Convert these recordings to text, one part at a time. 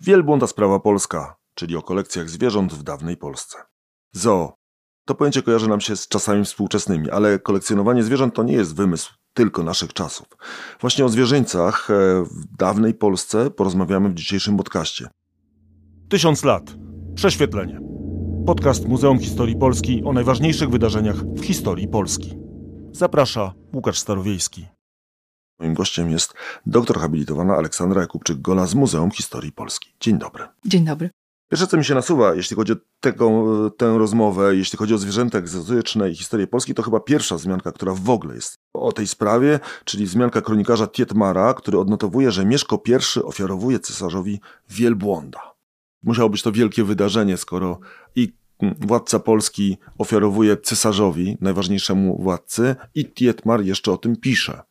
Wielbłąda sprawa polska, czyli o kolekcjach zwierząt w dawnej Polsce. Zoo. To pojęcie kojarzy nam się z czasami współczesnymi, ale kolekcjonowanie zwierząt to nie jest wymysł tylko naszych czasów. Właśnie o zwierzęcach e, w dawnej Polsce porozmawiamy w dzisiejszym podcaście. Tysiąc lat. Prześwietlenie. Podcast Muzeum Historii Polski o najważniejszych wydarzeniach w historii Polski. Zaprasza Łukasz Starowiejski. Moim gościem jest doktor habilitowana Aleksandra Jakubczyk-Gola z Muzeum Historii Polski. Dzień dobry. Dzień dobry. Pierwsze, co mi się nasuwa, jeśli chodzi o tego, tę rozmowę, jeśli chodzi o zwierzęta egzotyczne i historię Polski, to chyba pierwsza wzmianka, która w ogóle jest o tej sprawie, czyli wzmianka kronikarza Tietmara, który odnotowuje, że Mieszko I ofiarowuje cesarzowi wielbłąda. Musiało być to wielkie wydarzenie, skoro i władca Polski ofiarowuje cesarzowi, najważniejszemu władcy, i Tietmar jeszcze o tym pisze.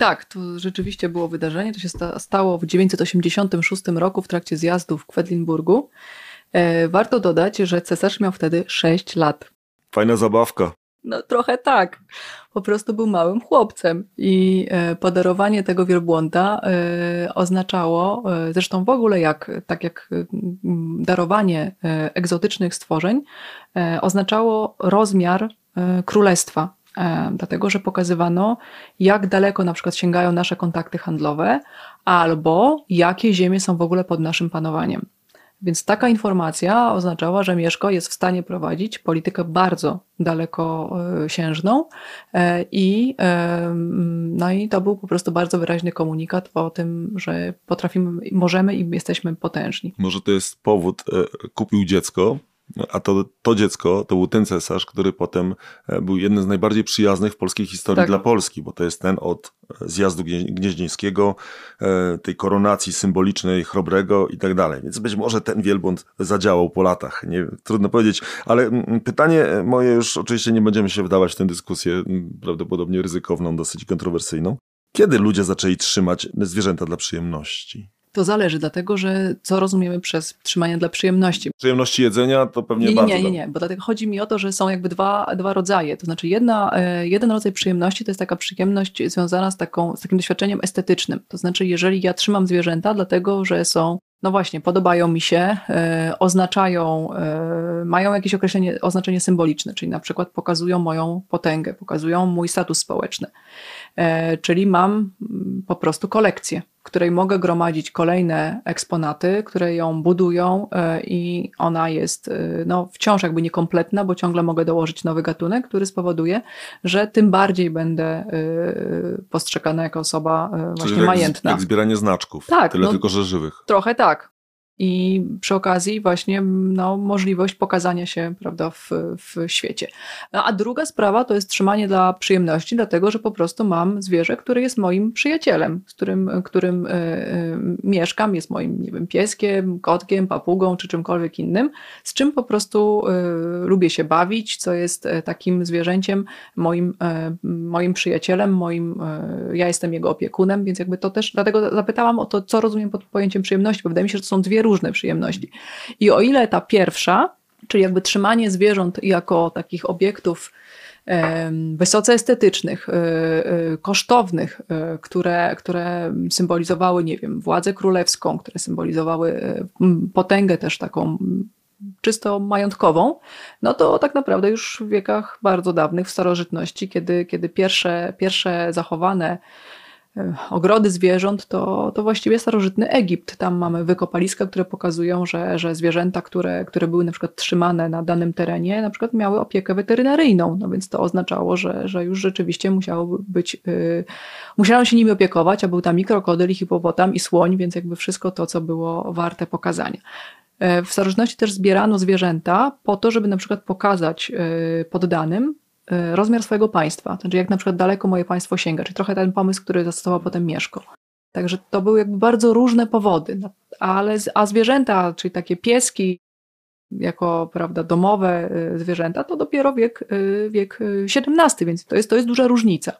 Tak, to rzeczywiście było wydarzenie. To się stało w 986 roku w trakcie zjazdu w Kwedlinburgu. E, warto dodać, że cesarz miał wtedy 6 lat. Fajna zabawka. No trochę tak. Po prostu był małym chłopcem i e, podarowanie tego wielbłąda e, oznaczało, zresztą w ogóle jak, tak jak darowanie egzotycznych stworzeń, oznaczało rozmiar królestwa dlatego że pokazywano, jak daleko na przykład sięgają nasze kontakty handlowe, albo jakie ziemie są w ogóle pod naszym panowaniem. Więc taka informacja oznaczała, że Mieszko jest w stanie prowadzić politykę bardzo dalekosiężną e, i, e, no i to był po prostu bardzo wyraźny komunikat o tym, że potrafimy, możemy i jesteśmy potężni. Może to jest powód, kupił dziecko, a to, to dziecko to był ten cesarz, który potem e, był jednym z najbardziej przyjaznych w polskiej historii tak. dla Polski, bo to jest ten od zjazdu gnieźnieńskiego, e, tej koronacji symbolicznej Chrobrego i tak dalej. Więc być może ten wielbłąd zadziałał po latach. Nie, trudno powiedzieć, ale pytanie moje już oczywiście nie będziemy się wdawać w tę dyskusję, prawdopodobnie ryzykowną, dosyć kontrowersyjną. Kiedy ludzie zaczęli trzymać zwierzęta dla przyjemności? To zależy, dlatego że co rozumiemy przez trzymanie dla przyjemności. Przyjemności jedzenia to pewnie nie, bardzo. Nie, nie, nie, bo dlatego chodzi mi o to, że są jakby dwa, dwa rodzaje. To znaczy jedna, e, jeden rodzaj przyjemności to jest taka przyjemność związana z, taką, z takim doświadczeniem estetycznym. To znaczy jeżeli ja trzymam zwierzęta dlatego, że są no właśnie, podobają mi się, e, oznaczają, e, mają jakieś określenie, oznaczenie symboliczne, czyli na przykład pokazują moją potęgę, pokazują mój status społeczny. Czyli mam po prostu kolekcję, w której mogę gromadzić kolejne eksponaty, które ją budują e, i ona jest e, no, wciąż jakby niekompletna, bo ciągle mogę dołożyć nowy gatunek, który spowoduje, że tym bardziej będę postrzegana jako osoba właśnie Czyli majętna. Jak zbieranie znaczków, tak, tyle no, tylko, że żywych. Trochę tak i przy okazji właśnie no, możliwość pokazania się prawda, w, w świecie. No, a druga sprawa to jest trzymanie dla przyjemności, dlatego że po prostu mam zwierzę, które jest moim przyjacielem, z którym, którym y, y, mieszkam, jest moim nie wiem, pieskiem, kotkiem, papugą czy czymkolwiek innym, z czym po prostu y, lubię się bawić, co jest takim zwierzęciem moim, moim przyjacielem, moim, ja jestem jego opiekunem, więc jakby to też, dlatego zapytałam o to, co rozumiem pod pojęciem przyjemności, bo wydaje mi się, że to są dwie różne przyjemności. I o ile ta pierwsza, czyli jakby trzymanie zwierząt jako takich obiektów wysoce estetycznych, e, e, kosztownych, e, które, które symbolizowały, nie wiem, władzę królewską, które symbolizowały potęgę też taką czysto majątkową, no to tak naprawdę już w wiekach bardzo dawnych, w starożytności, kiedy, kiedy pierwsze, pierwsze zachowane ogrody zwierząt, to, to właściwie starożytny Egipt. Tam mamy wykopaliska, które pokazują, że, że zwierzęta, które, które były na przykład trzymane na danym terenie, na przykład miały opiekę weterynaryjną. No więc to oznaczało, że, że już rzeczywiście musiało być, yy, się nimi opiekować, a był tam i i hipopotam, i słoń, więc jakby wszystko to, co było warte pokazania. E, w starożytności też zbierano zwierzęta po to, żeby na przykład pokazać e, poddanym, Y, rozmiar swojego państwa, znaczy jak na przykład daleko moje państwo sięga, czyli trochę ten pomysł, który zastosował potem Mieszko. Także to były jakby bardzo różne powody, ale a zwierzęta, czyli takie pieski, jako prawda, domowe y, zwierzęta, to dopiero wiek, y, wiek XVII, więc to jest, to jest duża różnica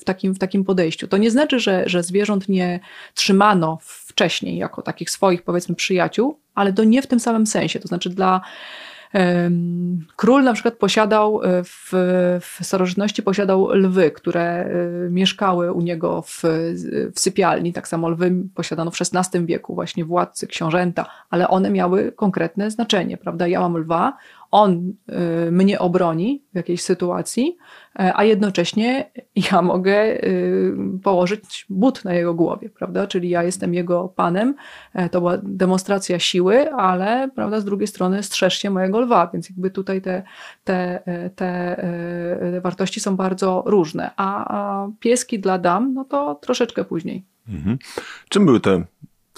w takim, w takim podejściu. To nie znaczy, że, że zwierząt nie trzymano wcześniej jako takich swoich, powiedzmy, przyjaciół, ale to nie w tym samym sensie. To znaczy dla Król na przykład posiadał w, w starożytności posiadał lwy, które mieszkały u niego w, w sypialni. Tak samo lwy posiadano w XVI wieku, właśnie władcy, książęta, ale one miały konkretne znaczenie, prawda? Ja mam lwa, on y, mnie obroni w jakiejś sytuacji, e, a jednocześnie ja mogę y, położyć but na jego głowie, prawda? Czyli ja jestem jego panem. E, to była demonstracja siły, ale prawda, z drugiej strony strzeż się mojego lwa, więc jakby tutaj te, te, e, te, te wartości są bardzo różne. A, pieski dla dam, no to troszeczkę później. Mhm. Czym były te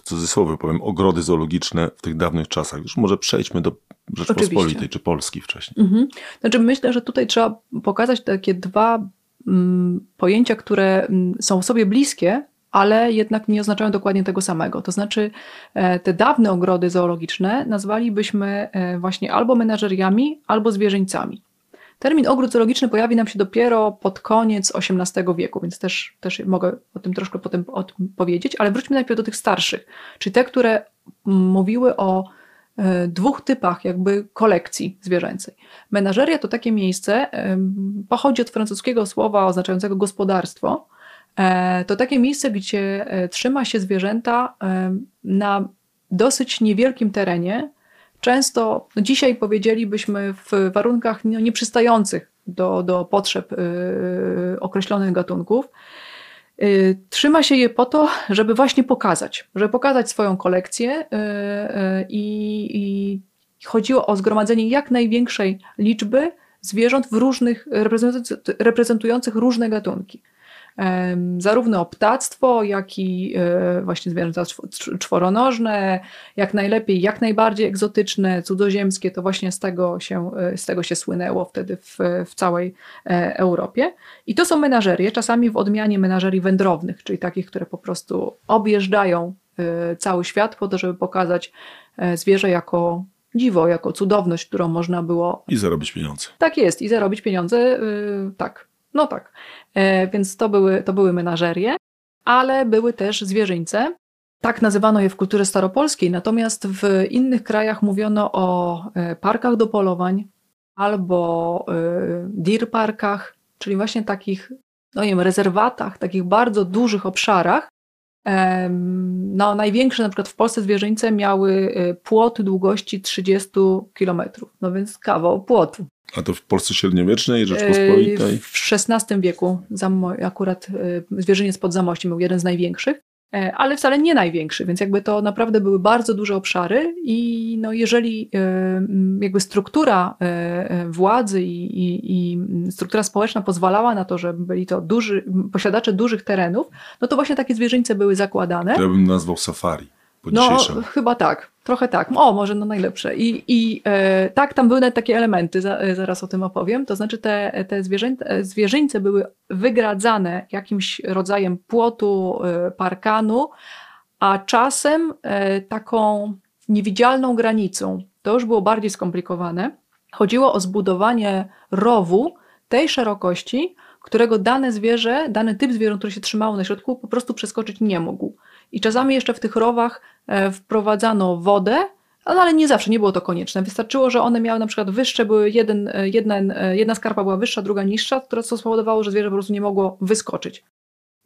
cudzysłowie powiem, ogrody zoologiczne w tych dawnych czasach. Już może przejdźmy do Rzeczpospolitej Oczywiście. czy Polski wcześniej. Mhm. Znaczy myślę, że tutaj trzeba pokazać takie dwa mm, pojęcia, które mm, są sobie bliskie, ale jednak nie oznaczają dokładnie tego samego. To znaczy, e, te dawne ogrody zoologiczne nazwalibyśmy e, właśnie albo menażeriami, albo zwierzyńcami. Termin ogród zoologiczny pojawi nam się dopiero pod koniec XVIII wieku, więc też, też mogę o tym troszkę potem o tym powiedzieć, ale wróćmy najpierw do tych starszych, czyli te, które mówiły o e, dwóch typach jakby kolekcji zwierzęcej. Menażeria to takie miejsce, pochodzi od francuskiego słowa oznaczającego gospodarstwo. E, to takie miejsce, gdzie e, trzyma się zwierzęta na dosyć niewielkim terenie, często dzisiaj powiedzielibyśmy w warunkach nieprzystających do, do potrzeb yy, określonych gatunków. Yy, trzyma się je po to, żeby właśnie pokazać, żeby pokazać swoją kolekcję yy i, chodziło o zgromadzenie jak największej liczby zwierząt w różnych, reprezentujących różne gatunki zarówno ptactwo, jak i e, właśnie zwierzęta czworonożne, jak najlepiej, jak najbardziej egzotyczne, cudzoziemskie, to właśnie z tego się, e, z tego się słynęło wtedy w, w całej e, Europie. I to są menażerie, czasami w odmianie menażerii wędrownych, czyli takich, które po prostu objeżdżają cały świat po to, żeby pokazać zwierzę jako dziwo, jako cudowność, którą można było. I zarobić pieniądze. Tak jest, i zarobić pieniądze, tak. No tak. E, więc to były, to były menażerie, ale były też zwierzyńce. Tak nazywano je w kulturze staropolskiej, natomiast w innych krajach mówiono o e, parkach do polowań albo e, deer parkach, czyli właśnie takich no nie wiem, rezerwatach, takich bardzo dużych obszarach. No, największe na przykład w Polsce zwierzyńce miały płot długości 30 km, no więc kawał płotu. A to w Polsce średniowiecznej, Rzeczpospolitej? W XVI wieku akurat e, zwierzyniec pod Zamościem był jeden z największych, e, ale wcale nie największy, więc jakby to naprawdę były bardzo duże obszary i no jeżeli e, jakby struktura władzy i, i, i struktura społeczna pozwalała na to, że byli to duży, posiadacze dużych terenów, no to właśnie takie zwierzyńce były zakładane. To ja bym nazwał safari po no, chyba tak, trochę tak. O, może no najlepsze. I, i e, tak, tam były takie elementy, za, e, zaraz o tym opowiem. To znaczy te, te zwierzę, zwierzyńce były wygradzane jakimś rodzajem płotu, e, parkanu, a czasem e, taką niewidzialną granicą. To już było bardziej skomplikowane. Chodziło o zbudowanie rowu tej szerokości, którego dane zwierzę, dany typ zwierząt, który się trzymało na środku, po prostu przeskoczyć nie mógł. I czasami jeszcze w tych rowach e, wprowadzano wodę, ale nie zawsze, nie było to konieczne. Wystarczyło, że one miały na przykład wyższe, były jeden, e, jedna, e, jedna skarpa była wyższa, druga niższa, co spowodowało, że zwierzę po prostu nie mogło wyskoczyć.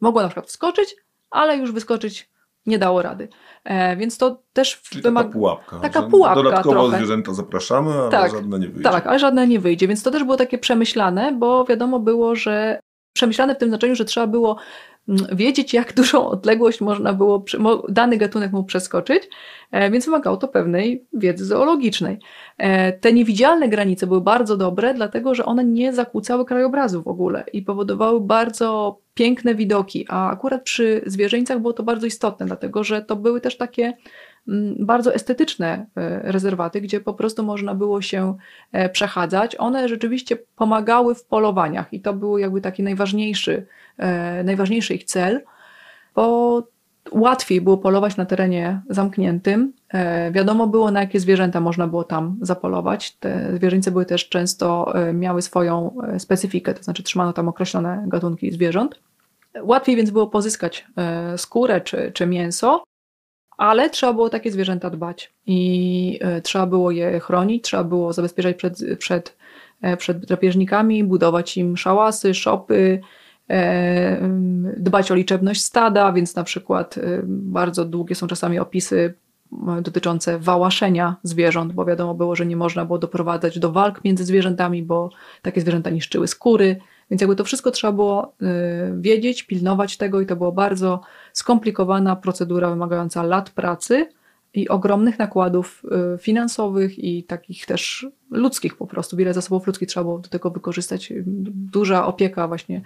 Mogło na przykład wskoczyć, ale już wyskoczyć nie dało rady. E, więc to też wymaga. Taka pułapka. Taka pułapka. Dodatkowo trochę. zwierzęta zapraszamy, ale tak, żadne nie wyjdzie. Tak, ale żadne nie wyjdzie. Więc to też było takie przemyślane, bo wiadomo było, że przemyślane w tym znaczeniu, że trzeba było wiedzieć, jak dużą odległość można było, dany gatunek mógł przeskoczyć, e, więc wymagało to pewnej wiedzy zoologicznej. E, te niewidzialne granice były bardzo dobre, dlatego że one nie zakłócały krajobrazu w ogóle i powodowały bardzo piękne widoki, a akurat przy zwierzęcach było to bardzo istotne, dlatego że to były też takie Mm, bardzo estetyczne e, rezerwaty, gdzie po prostu można było się e, przechadzać. One rzeczywiście pomagały w polowaniach i to był jakby taki najważniejszy, e, najważniejszy ich cel, bo łatwiej było polować na terenie zamkniętym. Wiadomo było, na jakie zwierzęta można było tam zapolować. Te zwierzęce były też często, miały swoją specyfikę, to znaczy trzymano tam określone gatunki zwierząt. Łatwiej więc było pozyskać skórę czy, czy mięso, ale trzeba było takie zwierzęta dbać i e, trzeba było je chronić, trzeba było zabezpieczać przed, przed, e, przed drapieżnikami, budować im szałasy, szopy, e, dbać o liczebność stada, więc na przykład bardzo długie są czasami opisy dotyczące wałaszenia zwierząt, bo wiadomo było, że nie można było doprowadzać do walk między zwierzętami, bo takie zwierzęta niszczyły skóry, więc jakby to wszystko trzeba było wiedzieć, pilnować tego i to była bardzo skomplikowana procedura wymagająca lat pracy i ogromnych nakładów y, finansowych i takich też ludzkich po prostu. Wiele zasobów ludzkich trzeba było do tego wykorzystać. Duża opieka właśnie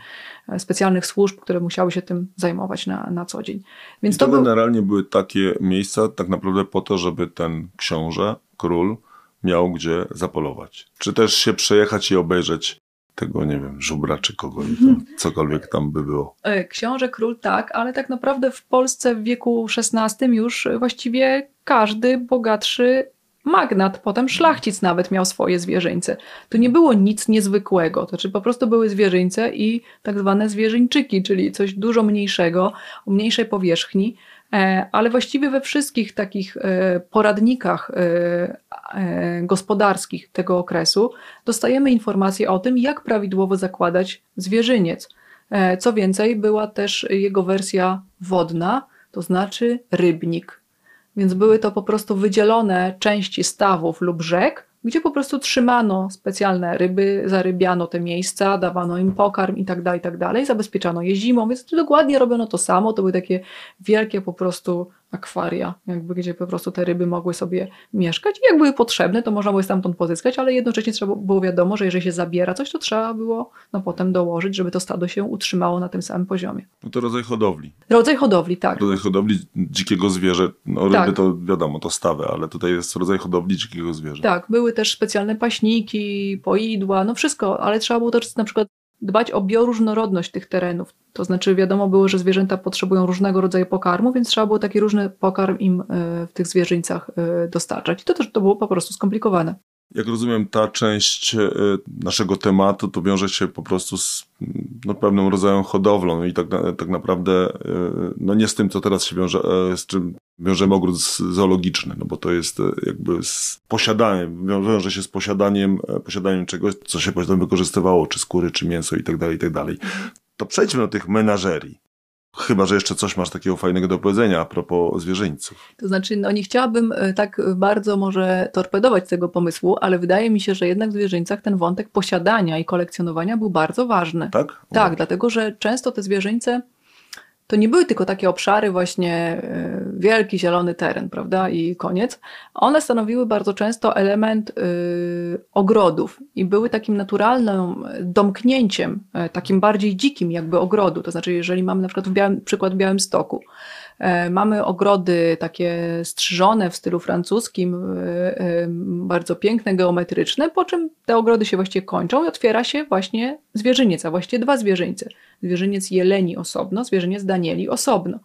e, specjalnych służb, które musiały się tym zajmować na, na co dzień. Więc I to, to generalnie był... były takie miejsca tak naprawdę po to, żeby ten książę, król miał gdzie zapolować. Czy też się przejechać i obejrzeć tego, nie wiem, żubra czy kogoś, tam, cokolwiek tam by było. E, książę król tak, ale tak naprawdę w Polsce w wieku XVI już właściwie każdy bogatszy magnat, potem szlachcic nawet miał swoje zwierzyńce. To nie było nic niezwykłego, to znaczy po prostu były zwierzyńce i tak zwane zwierzyńczyki, czyli coś dużo mniejszego, o mniejszej powierzchni, ale właściwie we wszystkich takich e, poradnikach e, gospodarskich tego okresu dostajemy informacje o tym, jak prawidłowo zakładać zwierzyniec. Co więcej, była też jego wersja wodna, to znaczy rybnik. Więc były to po prostu wydzielone części stawów lub rzek, gdzie po prostu trzymano specjalne ryby, zarybiano te miejsca, dawano im pokarm i tak dalej, i tak zabezpieczano je zimą, więc dokładnie robiono to samo, to były takie wielkie po prostu akwaria, jakby gdzie po prostu te ryby mogły sobie mieszkać i jak były potrzebne, to można było je stamtąd pozyskać, ale jednocześnie trzeba było wiadomo, że jeżeli się zabiera coś, to trzeba było no, potem dołożyć, żeby to stado się utrzymało na tym samym poziomie. No to rodzaj hodowli. Rodzaj hodowli, tak. Rodzaj hodowli dzikiego zwierzę, no ryby tak. to wiadomo, to stawy, ale tutaj jest rodzaj hodowli dzikiego zwierzę. Tak, były też specjalne paśniki, poidła, no wszystko, ale trzeba było też na przykład dbać o bioróżnorodność tych terenów. To znaczy wiadomo było, że zwierzęta potrzebują różnego rodzaju pokarmu, więc trzeba było taki różny pokarm im e, w tych zwierzyńcach e, dostarczać. I to też to było po prostu skomplikowane. Jak rozumiem, ta część e, naszego tematu to wiąże się po prostu z no, pewnym rodzajem hodowlą i tak, tak naprawdę no nie z tym, co teraz się wiąże, z czym wiążemy ogród zoologiczny, no bo to jest jakby z posiadaniem, wiąże się z posiadaniem, posiadaniem czegoś, co się potem wykorzystywało, czy skóry, czy mięso i tak dalej, i tak dalej. To przejdźmy do tych menażerii. Chyba, że jeszcze coś masz takiego fajnego do powiedzenia a propos zwierzyńców. To znaczy, no nie chciałabym e, tak bardzo może torpedować tego pomysłu, ale wydaje mi się, że jednak w zwierzyńcach ten wątek posiadania i kolekcjonowania był bardzo ważny. Tak? Tak, dlatego że często te zwierzęce to nie były tylko takie obszary, właśnie e, wielki zielony teren, prawda, i koniec. One stanowiły bardzo często element y, ogrodów i były takim naturalnym domknięciem, e, takim bardziej dzikim jakby ogrodu. To znaczy, jeżeli mamy na przykład w białym, przykład w Stoku, mamy ogrody takie strzyżone w stylu francuskim, e, e, bardzo piękne, geometryczne, po czym te ogrody się właściwie kończą i otwiera się właśnie zwierzyniec, a właściwie dwa zwierzyńce. Zwierzyniec jeleni osobno, zwierzyniec danieli osobno.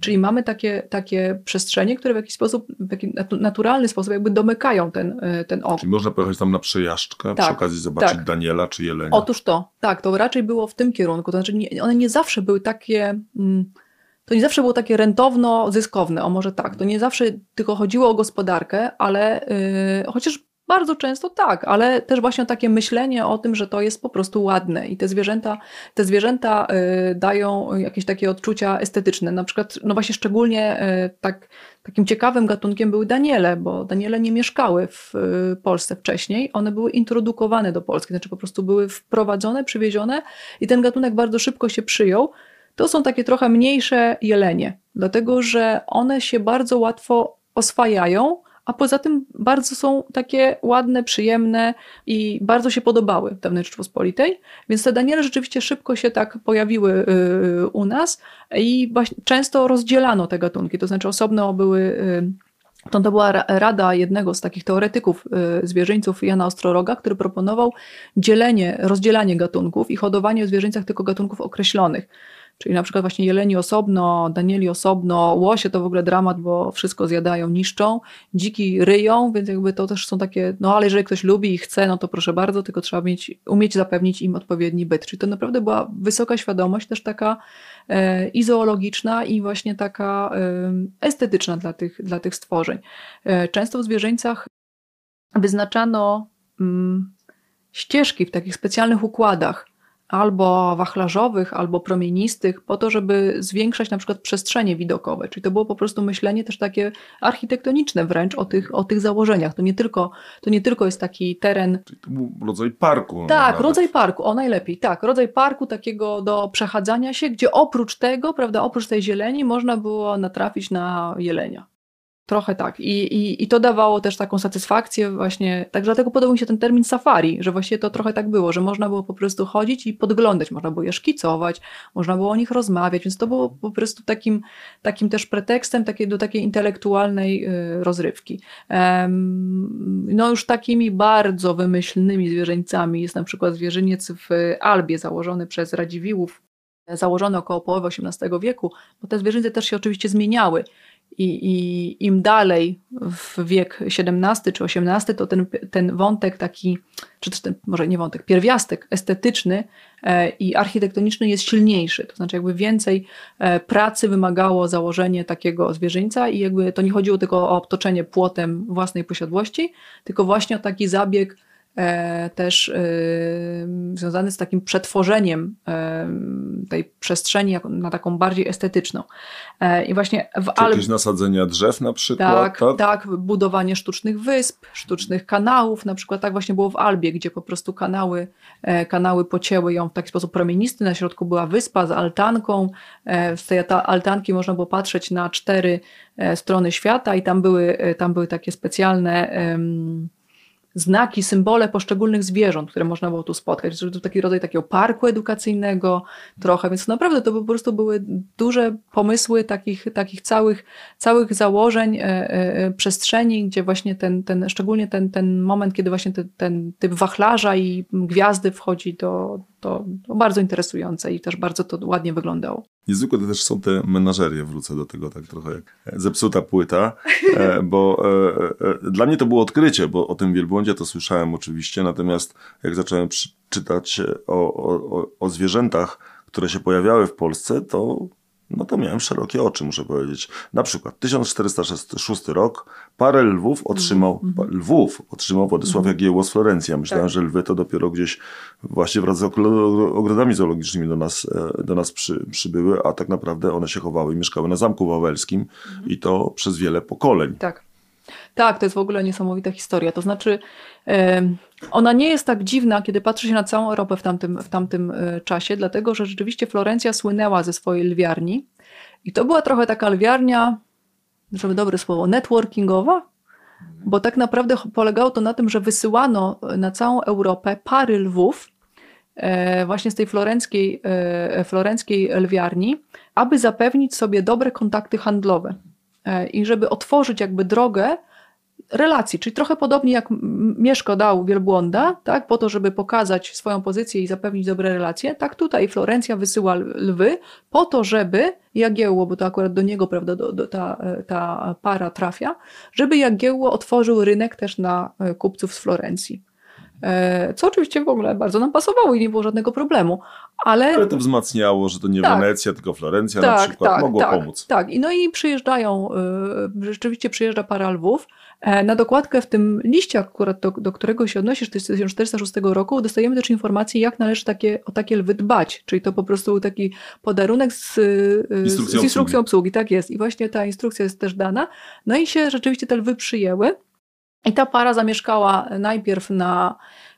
Czyli mamy takie, takie przestrzenie, które w jakiś sposób, w naturalny sposób jakby domykają ten, ten ogród. Czyli można pojechać tam na przejażdżkę, tak, przy okazji zobaczyć tak. Daniela czy Jelenia. Otóż to, tak, to raczej było w tym kierunku. To znaczy nie, one nie zawsze były takie... Mm, to nie zawsze było takie rentowno zyskowne, o może tak, to nie zawsze tylko chodziło o gospodarkę, ale yy, chociaż bardzo często tak, ale też właśnie takie myślenie o tym, że to jest po prostu ładne i te zwierzęta, te zwierzęta y, dają jakieś takie odczucia estetyczne. Na przykład, no właśnie szczególnie y, tak, takim ciekawym gatunkiem były Daniele, bo Daniele nie mieszkały w y, Polsce wcześniej, one były introdukowane do Polski, znaczy po prostu były wprowadzone, przywiezione i ten gatunek bardzo szybko się przyjął to są takie trochę mniejsze jelenie, dlatego że one się bardzo łatwo oswajają, a poza tym bardzo są takie ładne, przyjemne i bardzo się podobały dawnej Rzeczpospolitej, więc te Daniele rzeczywiście szybko się tak pojawiły y, u nas i często rozdzielano te gatunki, to znaczy osobno były y, to, była rada jednego z takich teoretyków y, zwierzyńców, Jana Ostroroga, który proponował dzielenie, rozdzielanie gatunków i hodowanie w zwierzęcach tylko gatunków określonych. Czyli na przykład właśnie jeleni osobno, danieli osobno, łosie to w ogóle dramat, bo wszystko zjadają, niszczą, dziki ryją, więc jakby to też są takie, no ale jeżeli ktoś lubi i chce, no to proszę bardzo, tylko trzeba mieć, umieć zapewnić im odpowiedni byt. Czyli to naprawdę była wysoka świadomość też taka e, i zoologiczna, i właśnie taka estetyczna dla tych, dla tych stworzeń. Często w zwierzęcach wyznaczano mm, ścieżki w takich specjalnych układach, albo wachlarzowych, albo promienistych, po to, żeby zwiększać na przykład przestrzenie widokowe. Czyli to było po prostu myślenie też takie architektoniczne wręcz o tych, o tych założeniach. To nie, tylko, to nie tylko jest taki teren. Czyli to był rodzaj parku. Tak, nawet. rodzaj parku, o najlepiej, tak. Rodzaj parku takiego do przechadzania się, gdzie oprócz tego, prawda, oprócz tej zieleni można było natrafić na jelenia. Trochę tak. I, i, I to dawało też taką satysfakcję właśnie. Tak dlatego podobał mi się ten termin safari, że właściwie to trochę tak było, że można było po prostu chodzić i podglądać, można było je szkicować, można było o nich rozmawiać, więc to było po prostu takim, takim też pretekstem takiej, do takiej intelektualnej y, rozrywki. No już takimi bardzo wymyślnymi zwierzęcami jest na przykład zwierzyniec w Albie założony przez Radziwiłłów, założony około połowy XVIII wieku, bo te zwierzęta też się oczywiście zmieniały. I, I, im dalej w wiek XVII czy XVIII, to ten, ten wątek taki, czy ten, może nie wątek, pierwiastek estetyczny e, i architektoniczny jest silniejszy. To znaczy, jakby więcej e, pracy wymagało założenie takiego zwierzyńca, i jakby to nie chodziło tylko o obtoczenie płotem własnej posiadłości, tylko właśnie o taki zabieg też e, związany z takim przetworzeniem e, tej przestrzeni na taką bardziej estetyczną. I właśnie w Czy jakieś nasadzenia drzew na przykład? Tak, tak, tak, budowanie sztucznych wysp, sztucznych kanałów, na przykład tak właśnie było w Albie, gdzie po prostu kanały, kanały pocięły ją w taki sposób promienisty, na środku była wyspa z altanką, z tej altanki można było patrzeć na cztery strony świata i tam były, tam były takie specjalne znaki, symbole poszczególnych zwierząt, które można było tu spotkać. To taki rodzaj takiego parku edukacyjnego trochę, więc naprawdę to po prostu były duże pomysły takich, takich całych, całych założeń, e, e, przestrzeni, gdzie właśnie ten, ten szczególnie ten, ten moment, kiedy właśnie ten typ wachlarza i gwiazdy wchodzi do, to, bardzo interesujące i też bardzo to ładnie wyglądało. Niezwykłe to też są te menażerie, wrócę do tego tak trochę jak zepsuta płyta, e, bo e, e, dla mnie to było odkrycie, bo o tym wielbłądzie to słyszałem oczywiście, natomiast jak zacząłem czytać o, o, o zwierzętach, które się pojawiały w Polsce, to no to miałem szerokie oczy, muszę powiedzieć. Na przykład 1406 rok, parę lwów otrzymał, mm -hmm. lwów otrzymał Władysław mm -hmm. z Florencji. Ja myślałem, tak. że lwy to dopiero gdzieś właśnie wraz z ogrodami zoologicznymi do nas, e, do nas przy, przybyły, a tak naprawdę one się chowały i mieszkały na Zamku Wawelskim mm -hmm. i to przez wiele pokoleń. Tak. Tak, to jest w ogóle niesamowita historia. To znaczy, ona nie jest tak dziwna, kiedy patrzy się na całą Europę w tamtym, w tamtym e, czasie, dlatego że rzeczywiście Florencja słynęła ze swojej lwiarni i to była trochę taka lwiarnia, żeby dobre słowo, networkingowa, bo tak naprawdę polegało to na tym, że wysyłano na całą Europę pary lwów, e, właśnie z tej florenckiej, e, florenckiej lwiarni, aby zapewnić sobie dobre kontakty handlowe i żeby otworzyć jakby drogę relacji, czyli trochę podobnie jak Mieszko dał wielbłąda, tak, po to, żeby pokazać swoją pozycję i zapewnić dobre relacje, tak tutaj Florencja wysyła lwy po to, żeby Jagiełło, bo to akurat do niego, prawda, do, do ta, ta para trafia, żeby Jagiełło otworzył rynek też na e, kupców z Florencji. E, co oczywiście w ogóle bardzo nam pasowało i nie było żadnego problemu. Ale, ale to wzmacniało, że to nie tak, Wenecja, tylko Florencja tak, na przykład tak, mogło tak, pomóc. Tak, i no i przyjeżdżają, e, rzeczywiście przyjeżdża para lwów, na dokładkę w tym liście, akurat do, do którego się odnosi, z 1406 roku, dostajemy też informację, jak należy takie, o takie lwy dbać. Czyli to po prostu taki podarunek z, instrukcją, z instrukcją obsługi. obsługi. Tak jest. I właśnie ta instrukcja jest też dana. No i się rzeczywiście te lwy przyjęły. I ta para zamieszkała najpierw na E,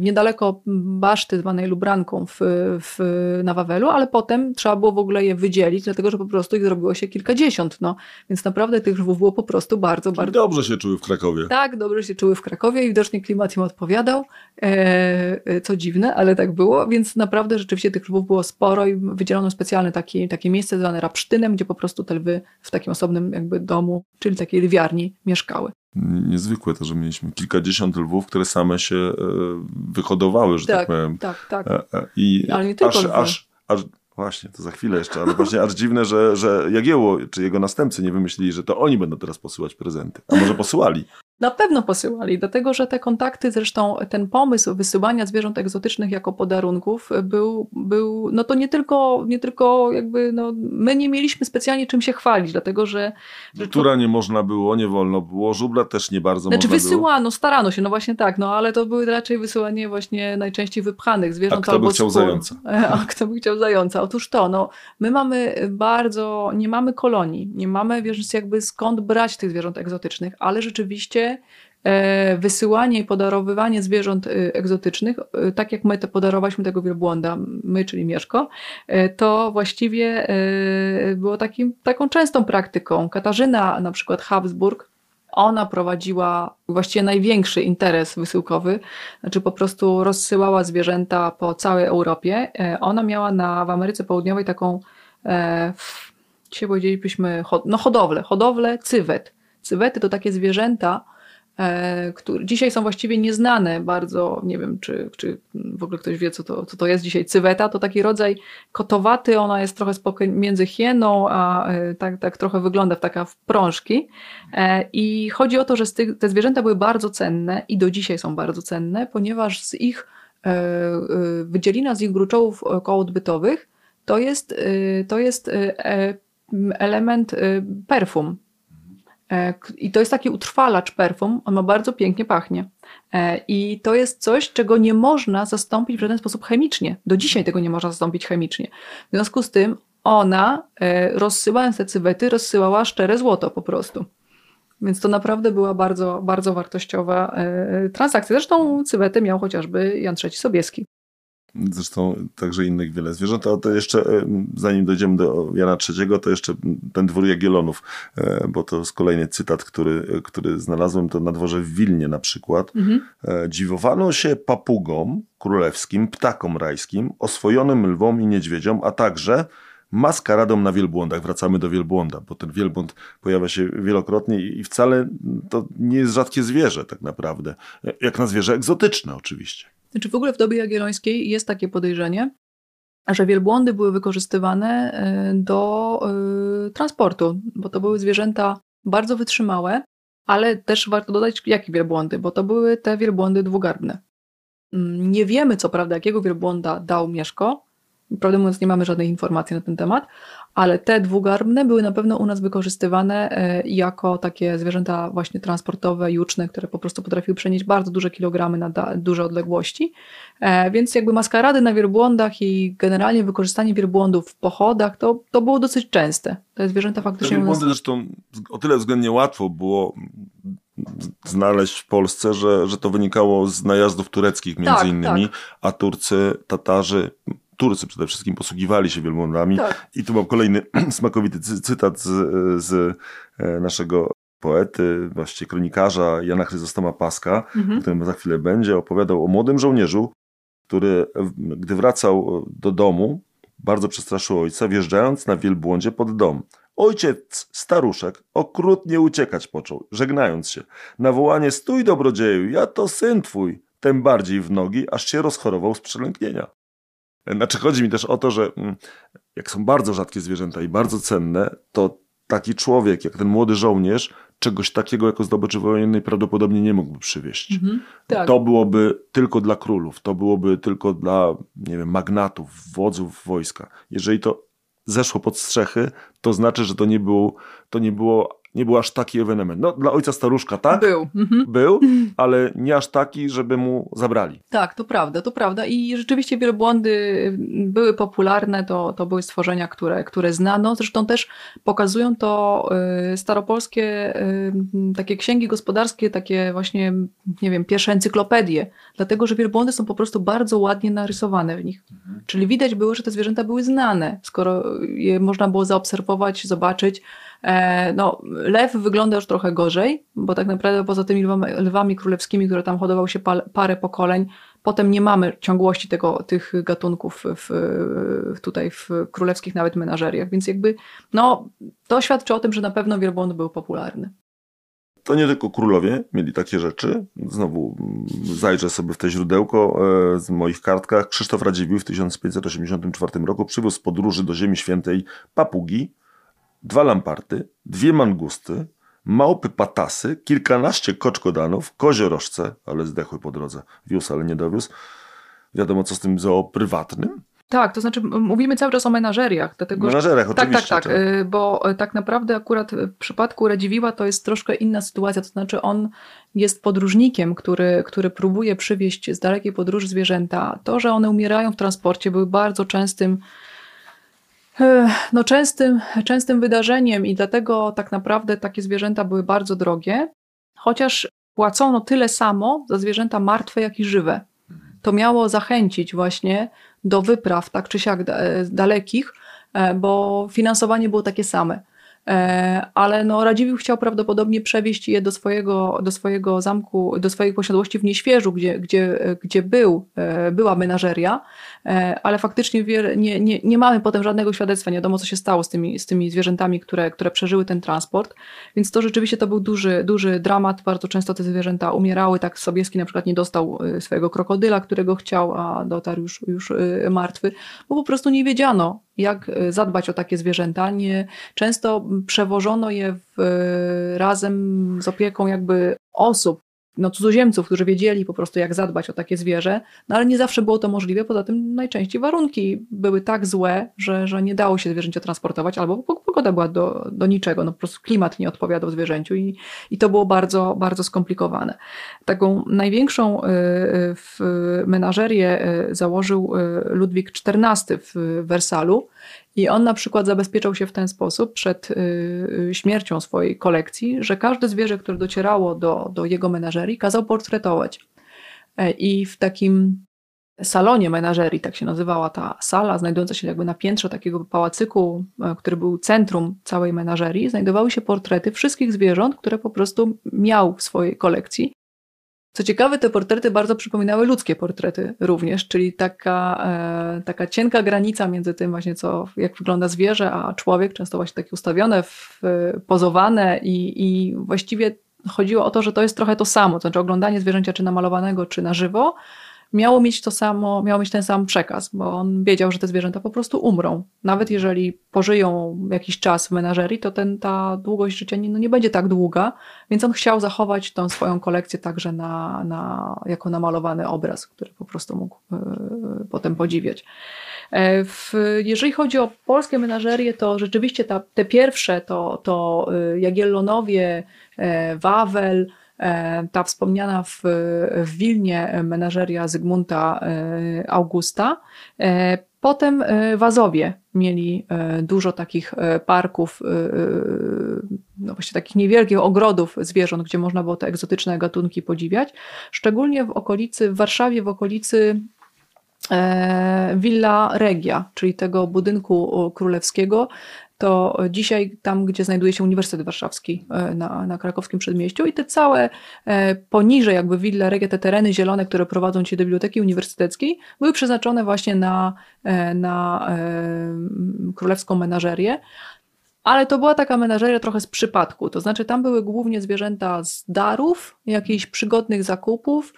niedaleko baszty zwanej Lubranką w, w, na Wawelu, ale potem trzeba było w ogóle je wydzielić, dlatego że po prostu ich zrobiło się kilkadziesiąt. No. Więc naprawdę tych lwów było po prostu bardzo, Czyli bardzo... dobrze się czuły w Krakowie. Tak, dobrze się czuły w Krakowie i widocznie klimat im odpowiadał, e, e, co dziwne, ale tak było, więc naprawdę rzeczywiście tych lwów było sporo i wydzielono specjalne takie, takie miejsce zwane rapsztynem, gdzie po prostu te lwy w takim osobnym jakby domu, czyli takiej lwiarni mieszkały niezwykłe to, że mieliśmy kilkadziesiąt lwów, które same się e, wyhodowały, że tak, tak powiem. Tak, tak. E, e, I ale nie tylko aż, aż, aż, właśnie, to za chwilę jeszcze, ale właśnie aż dziwne, że, że Jagiełło czy jego następcy nie wymyślili, że to oni będą teraz posyłać prezenty. A może posyłali? Na pewno posyłali, dlatego że te kontakty, zresztą ten pomysł wysyłania zwierząt egzotycznych jako podarunków był, był no to nie tylko, nie tylko jakby, no, my nie mieliśmy specjalnie czym się chwalić, dlatego że... Która nie można było, nie wolno było, żubra też nie bardzo znaczy, można wysyłano, było. starano się, no właśnie tak, no ale to były raczej wysyłanie właśnie najczęściej wypchanych zwierząt A kto albo by chciał skór. zająca? A kto by chciał zająca? Otóż to, no, my mamy bardzo, nie mamy kolonii, nie mamy, wiesz, jakby skąd brać tych zwierząt egzotycznych, ale rzeczywiście e, wysyłanie i podarowywanie zwierząt e, egzotycznych, e, tak jak my to podarowaliśmy tego wielbłąda, my, czyli Mieszko, to właściwie było takim, taką częstą praktyką. Katarzyna na przykład Habsburg, ona prowadziła właściwie największy interes wysyłkowy, znaczy po prostu rozsyłała zwierzęta po całej Europie. Ona miała na, w Ameryce Południowej taką, dzisiaj powiedzielibyśmy, no hodowlę, hodowlę cywet. Cywety to takie zwierzęta, które dzisiaj są właściwie nieznane bardzo, nie wiem czy, czy w ogóle ktoś wie co to, co to jest dzisiaj, cyweta, to taki rodzaj kotowaty, ona jest trochę między hieną, a e, tak, tak trochę wygląda w taka w prążki. E, i chodzi o to, że te zwierzęta były bardzo cenne i do dzisiaj są bardzo cenne, ponieważ z ich wydzielina z ich gruczołów kołodbytowych to jest, to jest element perfum, E, I to jest taki utrwalacz perfum, on ma bardzo pięknie pachnie. E, I to jest coś, czego nie można zastąpić w żaden sposób chemicznie. Do dzisiaj tego nie można zastąpić chemicznie. W związku z tym ona, e, rozsyłając te cywety, rozsyłała szczere złoto po prostu. Więc to naprawdę była bardzo, bardzo wartościowa transakcja. Zresztą cywety miał chociażby Jan III Sobieski. Zresztą także innych wiele zwierząt, a to jeszcze, e, zanim dojdziemy do Jana III, to jeszcze ten dwór Jagiellonów, e, bo to jest kolejny cytat, który, który znalazłem, to na dworze w Wilnie na przykład. Mhm. E, dziwowano się papugom królewskim, ptakom rajskim, oswojonym lwom i niedźwiedziom, a także maskaradą na wielbłądach. Wracamy do wielbłąda, bo ten wielbłąd pojawia się wielokrotnie i wcale to nie jest rzadkie zwierzę tak naprawdę. Jak na zwierzę egzotyczne oczywiście. Znaczy w ogóle w dobie jagiellońskiej jest takie podejrzenie, że wielbłądy były wykorzystywane e, do y, transportu, bo to były zwierzęta bardzo wytrzymałe, ale też warto dodać, jakie wielbłądy, bo to były te wielbłądy dwugarbne. Mm, nie wiemy, co prawda, jakiego wielbłąda dał Mieszko. Prawdę mówiąc, nie mamy żadnej informacji na ten temat, ale te dwugarbne były na pewno u nas wykorzystywane e, jako takie zwierzęta właśnie transportowe, juczne, które po prostu potrafiły przenieść bardzo duże kilogramy na duże odległości. E, więc jakby maskarady na wielbłądach i generalnie wykorzystanie wielbłądów w pochodach to, to było dosyć częste. Te zwierzęta faktycznie... Te wielbłądy nas... zresztą o tyle względnie łatwo było znaleźć w Polsce, że, że to wynikało z najazdów tureckich między tak, innymi, tak. a Turcy, Tatarzy Turcy przede wszystkim posługiwali się wielbłądami. Tak. I tu mam kolejny smakowity cytat z, z e, naszego poety, właściwie kronikarza Jana Chryzostoma Paska, mhm. o którym za chwilę będzie, opowiadał o młodym żołnierzu, który gdy wracał do domu, bardzo przestraszył ojca, wjeżdżając na wielbłądzie pod dom. Ojciec, staruszek, okrutnie uciekać począł, żegnając się. Na wołanie stój dobrodzieju, ja to syn twój, tym bardziej w nogi, aż się rozchorował z przelęknienia. Znaczy chodzi mi też o to, że mm, jak są bardzo rzadkie zwierzęta i bardzo cenne, to taki człowiek, jak ten młody żołnierz, czegoś takiego jako zdobyczy wojennej prawdopodobnie nie mógłby przywieźć. Mhm, tak. To byłoby tylko dla królów, to byłoby tylko dla, nie wiem, magnatów, wodzów wojska. Jeżeli to zeszło pod strzechy, to znaczy, że to nie było, to nie było nie był aż taki ewenement. No, dla ojca staruszka tak. Był. Mhm. Był, ale nie aż taki, żeby mu zabrali. Tak, to prawda, to prawda. I rzeczywiście wielbłądy były popularne, to, to były stworzenia, które, które znano. Zresztą też pokazują to y, staropolskie y, takie księgi gospodarskie, takie właśnie, nie wiem, pierwsze encyklopedie. Dlatego, że wielbłądy są po prostu bardzo ładnie narysowane w nich. Mhm. Czyli widać było, że te zwierzęta były znane, skoro je można było zaobserwować, zobaczyć. E, no, lew wygląda już trochę gorzej, bo tak naprawdę poza tymi lwami, lwami królewskimi, które tam hodował się parę pokoleń, potem nie mamy ciągłości tego, tych gatunków w, tutaj w królewskich nawet menażeriach, więc jakby no, to świadczy o tym, że na pewno wielbłąd był popularny. To nie tylko królowie mieli takie rzeczy. Znowu zajrzę sobie w te źródełko e, z moich kartkach. Krzysztof Radziwiłł w 1584 roku przywiózł z podróży do Ziemi Świętej papugi, dwa lamparty, dwie mangusty, małpy patasy, kilkanaście koczkodanów, koziorożce, ale zdechły po drodze. Wiózł, ale nie dowiózł. Wiadomo, co z tym zoo prywatnym. Tak, to znaczy mówimy cały czas o menażeriach. Dlatego, menażeriach, że... Tak, oczywiście. Tak, tak, tak, bo tak naprawdę akurat w przypadku Radziwiła to jest troszkę inna sytuacja, to znaczy on jest podróżnikiem, który, który próbuje przywieźć z dalekiej podróży zwierzęta. To, że one umierają w transporcie były bardzo częstym no częstym, częstym wydarzeniem i dlatego tak naprawdę takie zwierzęta były bardzo drogie, chociaż płacono tyle samo za zwierzęta martwe, jak i żywe. To miało zachęcić właśnie do wypraw tak czy siak dalekich, e, bo finansowanie było takie same. E, ale no, Radziwiłł chciał prawdopodobnie przewieźć je do swojego, do swojego zamku, do swojej posiadłości w Nieświeżu, gdzie, gdzie, gdzie był, e, była menażeria, e, ale faktycznie nie, nie, nie mamy potem żadnego świadectwa, nie wiadomo co się stało z tymi, z tymi zwierzętami, które, które przeżyły ten transport, więc to rzeczywiście to był duży, duży dramat, bardzo często te zwierzęta umierały, tak Sobieski na przykład nie dostał swojego krokodyla, którego chciał, a dotarł już, już martwy, bo po prostu nie wiedziano, jak e, zadbać o takie zwierzęta. Nie, często przewożono je w, razem z opieką jakby osób, no, cudzoziemców, którzy wiedzieli po prostu, jak zadbać o takie zwierzę, no ale nie zawsze było to możliwe. Poza tym najczęściej warunki były tak złe, że, że nie dało się zwierzęcia transportować, albo pogoda była do, do niczego, no po prostu klimat nie odpowiadał zwierzęciu i, i to było bardzo, bardzo skomplikowane. Taką największą y, y, menażerię y, założył Ludwik XIV w Wersalu, i on na przykład zabezpieczał się w ten sposób przed y, y, śmiercią swojej kolekcji, że każde zwierzę, które docierało do, do jego menażerii, kazał portretować. E, I w takim salonie menażerii, tak się nazywała ta sala, znajdująca się jakby na piętrze takiego pałacyku, e, który był centrum całej menażerii, znajdowały się portrety wszystkich zwierząt, które po prostu miał w swojej kolekcji. Co ciekawe, te portrety bardzo przypominały ludzkie portrety również, czyli taka, e, taka cienka granica między tym właśnie, co, jak wygląda zwierzę, a człowiek, często właśnie takie ustawione, w, pozowane i, i właściwie chodziło o to, że to jest trochę to samo, to znaczy oglądanie zwierzęcia czy namalowanego, czy na żywo, miało mieć to samo, miało mieć ten sam przekaz, bo on wiedział, że te zwierzęta po prostu umrą. Nawet jeżeli pożyją jakiś czas w menażerii, to ten, ta długość życia nie, no nie będzie tak długa, więc on chciał zachować tą swoją kolekcję także na, na, jako namalowany obraz, który po prostu mógł y, potem podziwiać. E, w, jeżeli chodzi o polskie menażerie, to rzeczywiście ta, te pierwsze to, to y, Jagiellonowie, e, Wawel, E, ta wspomniana w, w Wilnie menażeria Zygmunta e, Augusta. E, potem Wazowie mieli dużo takich parków, no właściwie takich niewielkich ogrodów zwierząt, gdzie można było te egzotyczne gatunki podziwiać. Szczególnie w okolicy, w Warszawie, w okolicy Villa Regia, czyli tego budynku królewskiego, to dzisiaj tam, gdzie znajduje się Uniwersytet Warszawski e, na, na krakowskim przedmieściu i te całe e, poniżej jakby Villa Regia, te tereny zielone, które prowadzą się do Biblioteki Uniwersyteckiej, były przeznaczone właśnie na, e, na królewską menażerię. Ale to była taka menażeria trochę z przypadku, to znaczy tam były głównie zwierzęta z darów, jakichś przygodnych zakupów.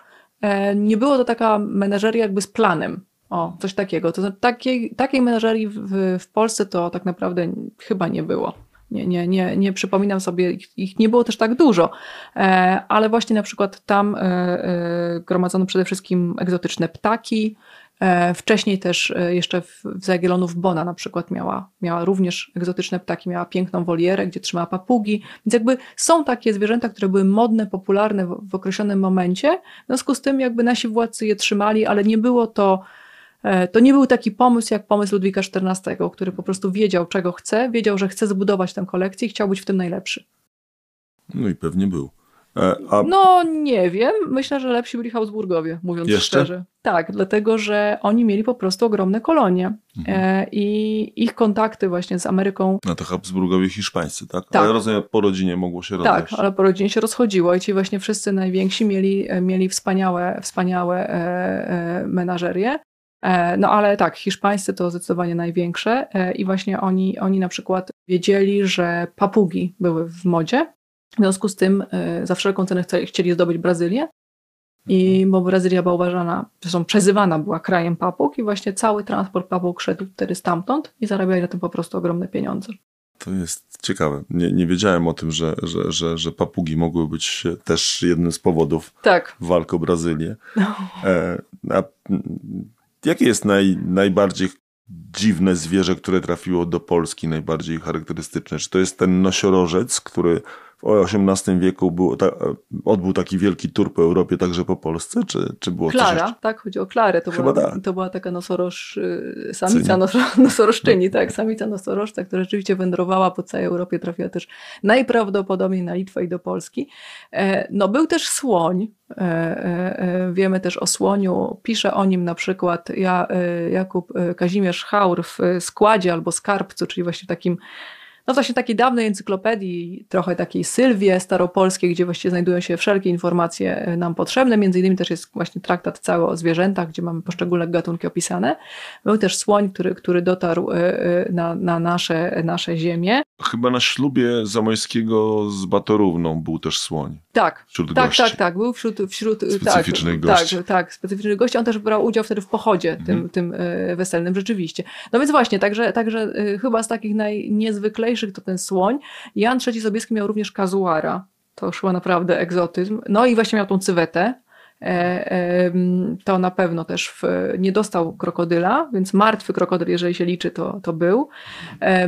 Nie było to taka menażeria jakby z planem, o, coś takiego. To znaczy, takiej, takiej menażerii w, w Polsce to tak naprawdę chyba nie było. Nie, nie, nie, nie przypominam sobie, ich, ich nie było też tak dużo, e, ale właśnie na przykład tam e, e, gromadzono przede wszystkim egzotyczne ptaki. E, wcześniej też e, jeszcze w, w Zagielonów Bona na przykład miała, miała również egzotyczne ptaki, miała piękną wolierę, gdzie trzymała papugi. Więc jakby są takie zwierzęta, które były modne, popularne w, w określonym momencie. W związku z tym jakby nasi władcy je trzymali, ale nie było to to nie był taki pomysł jak pomysł Ludwika XIV, który po prostu wiedział, czego chce, wiedział, że chce zbudować tę kolekcję i chciał być w tym najlepszy. No i pewnie był. E, a... No nie wiem, myślę, że lepsi byli Habsburgowie, mówiąc Jeszcze? szczerze. Tak, dlatego, że oni mieli po prostu ogromne kolonie mhm. e, i ich kontakty właśnie z Ameryką. No to Habsburgowie hiszpańscy, tak? tak? Ale rozumiem, po rodzinie mogło się rozejść. Tak, ale po rodzinie się rozchodziło i ci właśnie wszyscy najwięksi mieli, mieli wspaniałe, wspaniałe e, e, menażerie. E, no ale tak, hiszpańscy to zdecydowanie największe e, i właśnie oni, oni na przykład wiedzieli, że papugi były w modzie. W związku z tym e, za wszelką cenę chcieli zdobyć Brazylię. I bo Brazylia była uważana, zresztą przezywana była krajem papug i właśnie cały transport papug szedł wtedy stamtąd i zarabiali na tym po prostu ogromne pieniądze. To jest ciekawe. Nie, nie wiedziałem o tym, że, że, że, że papugi mogły być też jednym z powodów tak. walk o Brazylię. No. E, a, jakie jest naj, najbardziej dziwne zwierzę, które trafiło do Polski, najbardziej charakterystyczne? Czy to jest ten nosiorożec, który w XVIII wieku był, ta, odbył taki wielki tur po Europie, także po Polsce, czy, czy było Klara, coś tak, chodzi o Klarę. To, Chyba była, tak. to była taka nosoroż, y, samica nosorożczyni, tak, samica nosorożca, która rzeczywiście wędrowała po całej Europie, trafiła też najprawdopodobniej na Litwę i do Polski. E, no był też słoń, e, e, wiemy też o słoniu, pisze o nim na przykład Jakub Kazimierz Haur w składzie albo skarbcu, czyli właśnie takim no właśnie takiej dawnej encyklopedii, trochę takiej Sylwie staropolskiej, gdzie właściwie znajdują się wszelkie informacje e, nam potrzebne. Między innymi też jest właśnie traktat cały o zwierzętach, gdzie mamy poszczególne gatunki opisane. Był też słoń, który, który dotarł e, e, na, na nasze, nasze ziemię. Chyba na ślubie Zamojskiego z Batorówną był też słoń. Tak, wśród tak, gości. tak, tak, był wśród, wśród specyficznych tak, gości. Tak, tak, specyficznych gości. On też brał udział wtedy w pochodzie tym, mhm. tym weselnym, rzeczywiście. No więc właśnie, także, także chyba z takich najniezwyklejszych to ten słoń. Jan III Sobieski miał również kazuara. To już chyba naprawdę egzotyzm. No i właśnie miał tą cywetę. To na pewno też w, nie dostał krokodyla, więc martwy krokodyl, jeżeli się liczy, to, to był.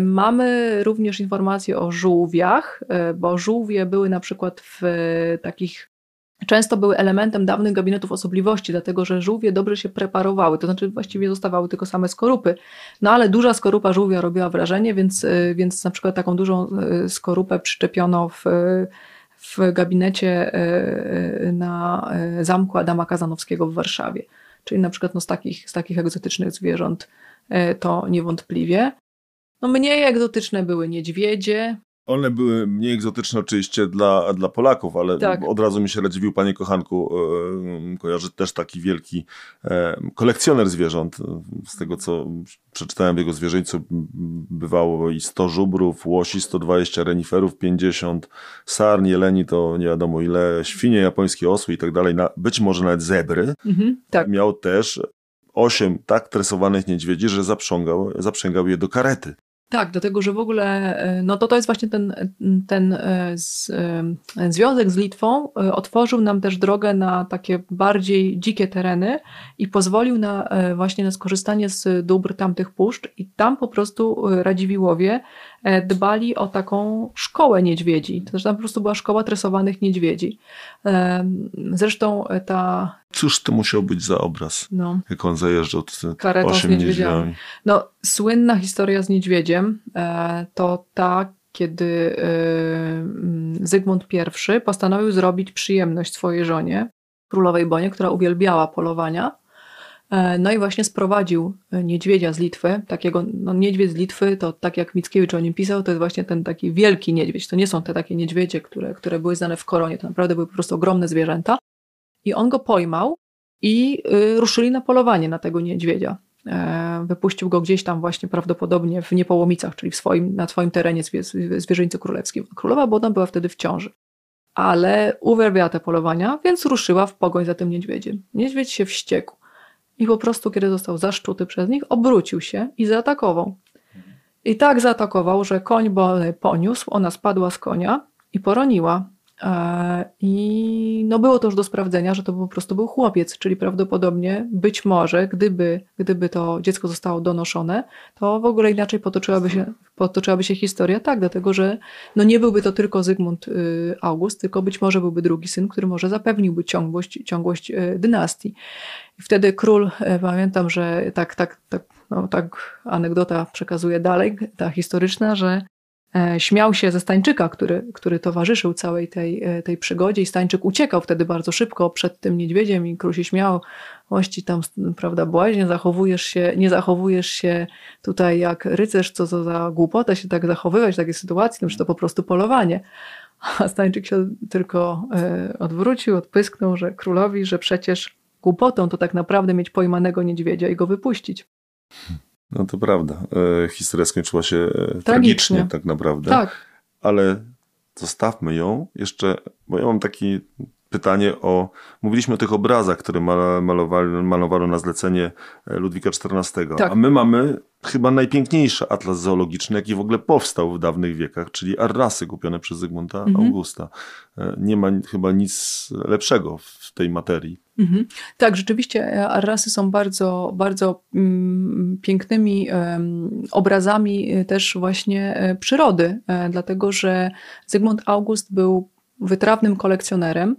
Mamy również informacje o żółwiach, bo żółwie były na przykład w takich często były elementem dawnych gabinetów osobliwości, dlatego że żółwie dobrze się preparowały, to znaczy właściwie zostawały tylko same skorupy. No ale duża skorupa żółwia robiła wrażenie, więc, więc na przykład taką dużą skorupę przyczepiono w, w gabinecie na zamku Adama Kazanowskiego w Warszawie. Czyli na przykład no, z, takich, z takich egzotycznych zwierząt to niewątpliwie. No, mniej egzotyczne były niedźwiedzie, one były mniej egzotyczne oczywiście dla, dla Polaków, ale tak. od razu mi się Radziwił, panie kochanku, e, kojarzy też taki wielki kolekcjoner zwierząt. Z tego, co przeczytałem w jego zwierzyńcu, bywało i 100 żubrów, łosi 120, reniferów 50, sarn, jeleni to nie wiadomo ile, świnie japońskie, osły i tak dalej, być może nawet zebry. Mhm, tak. Miał też osiem tak tresowanych niedźwiedzi, że zaprzęgał, zaprzęgał je do karety. Tak, dlatego że w ogóle no to to jest właśnie ten, ten z, związek z Litwą otworzył nam też drogę na takie bardziej dzikie tereny i pozwolił na właśnie na skorzystanie z dóbr tamtych puszcz i tam po prostu Radziwiłowie dbali o taką szkołę niedźwiedzi. To znaczy tam po prostu była szkoła tresowanych niedźwiedzi. Zresztą ta... Cóż to musiał być za obraz, no. jak on zajeżdżał Karetą osiem z niedźwiedziami. No, słynna historia z niedźwiedziem to ta, kiedy Zygmunt I postanowił zrobić przyjemność swojej żonie, królowej Bonie, która uwielbiała polowania. No i właśnie sprowadził niedźwiedzia z Litwy, takiego, no niedźwiedź z Litwy, to tak jak Mickiewicz o nim pisał, to jest właśnie ten taki wielki niedźwiedź. To nie są te takie niedźwiedzie, które, które były znane w koronie, to naprawdę były po prostu ogromne zwierzęta. I on go pojmał i y, ruszyli na polowanie na tego niedźwiedzia. E, wypuścił go gdzieś tam właśnie prawdopodobnie w Niepołomicach, czyli w swoim, na swoim terenie zwierzyńcy królewskim. Królowa Bodna była wtedy w ciąży. Ale uwielbiała te polowania, więc ruszyła w pogoń za tym niedźwiedziem. Niedźwiedź się wściekł i po prostu, kiedy został zaszczuty przez nich, obrócił się i zaatakował. I tak zaatakował, że koń poniósł, ona spadła z konia i poroniła. I no było to już do sprawdzenia, że to po prostu był chłopiec, czyli prawdopodobnie być może, gdyby, gdyby to dziecko zostało donoszone, to w ogóle inaczej potoczyłaby się, potoczyłaby się historia. Tak, dlatego że no nie byłby to tylko Zygmunt August, tylko być może byłby drugi syn, który może zapewniłby ciągłość, ciągłość dynastii. I wtedy król, pamiętam, że tak, tak, tak, no, tak anegdota przekazuje dalej, ta historyczna, że śmiał się ze Stańczyka, który, który towarzyszył całej tej, tej przygodzie i Stańczyk uciekał wtedy bardzo szybko przed tym niedźwiedziem i król się śmiał, ości tam, prawda, błaźnie, zachowujesz się, nie zachowujesz się tutaj jak rycerz, co za głupota się tak zachowywać w takiej sytuacji, no, że to po prostu polowanie. A Stańczyk się tylko odwrócił, odpysknął, że królowi, że przecież głupotą to tak naprawdę mieć pojmanego niedźwiedzia i go wypuścić. No to prawda. E, historia skończyła się tragicznie, tragicznie tak naprawdę. Tak. Ale zostawmy ją jeszcze, bo ja mam takie pytanie o. Mówiliśmy o tych obrazach, które malowali, malowano na zlecenie e, Ludwika XIV. Tak. A my mamy chyba najpiękniejszy atlas zoologiczny, jaki w ogóle powstał w dawnych wiekach, czyli Arrasy kupione przez Zygmunta mhm. Augusta. E, nie ma chyba nic lepszego w tej materii. Mhm. Tak, rzeczywiście e, Arrasy są bardzo, bardzo mm, pięknymi obrazami też właśnie przyrody, dlatego że Zygmunt August był wytrawnym kolekcjonerem.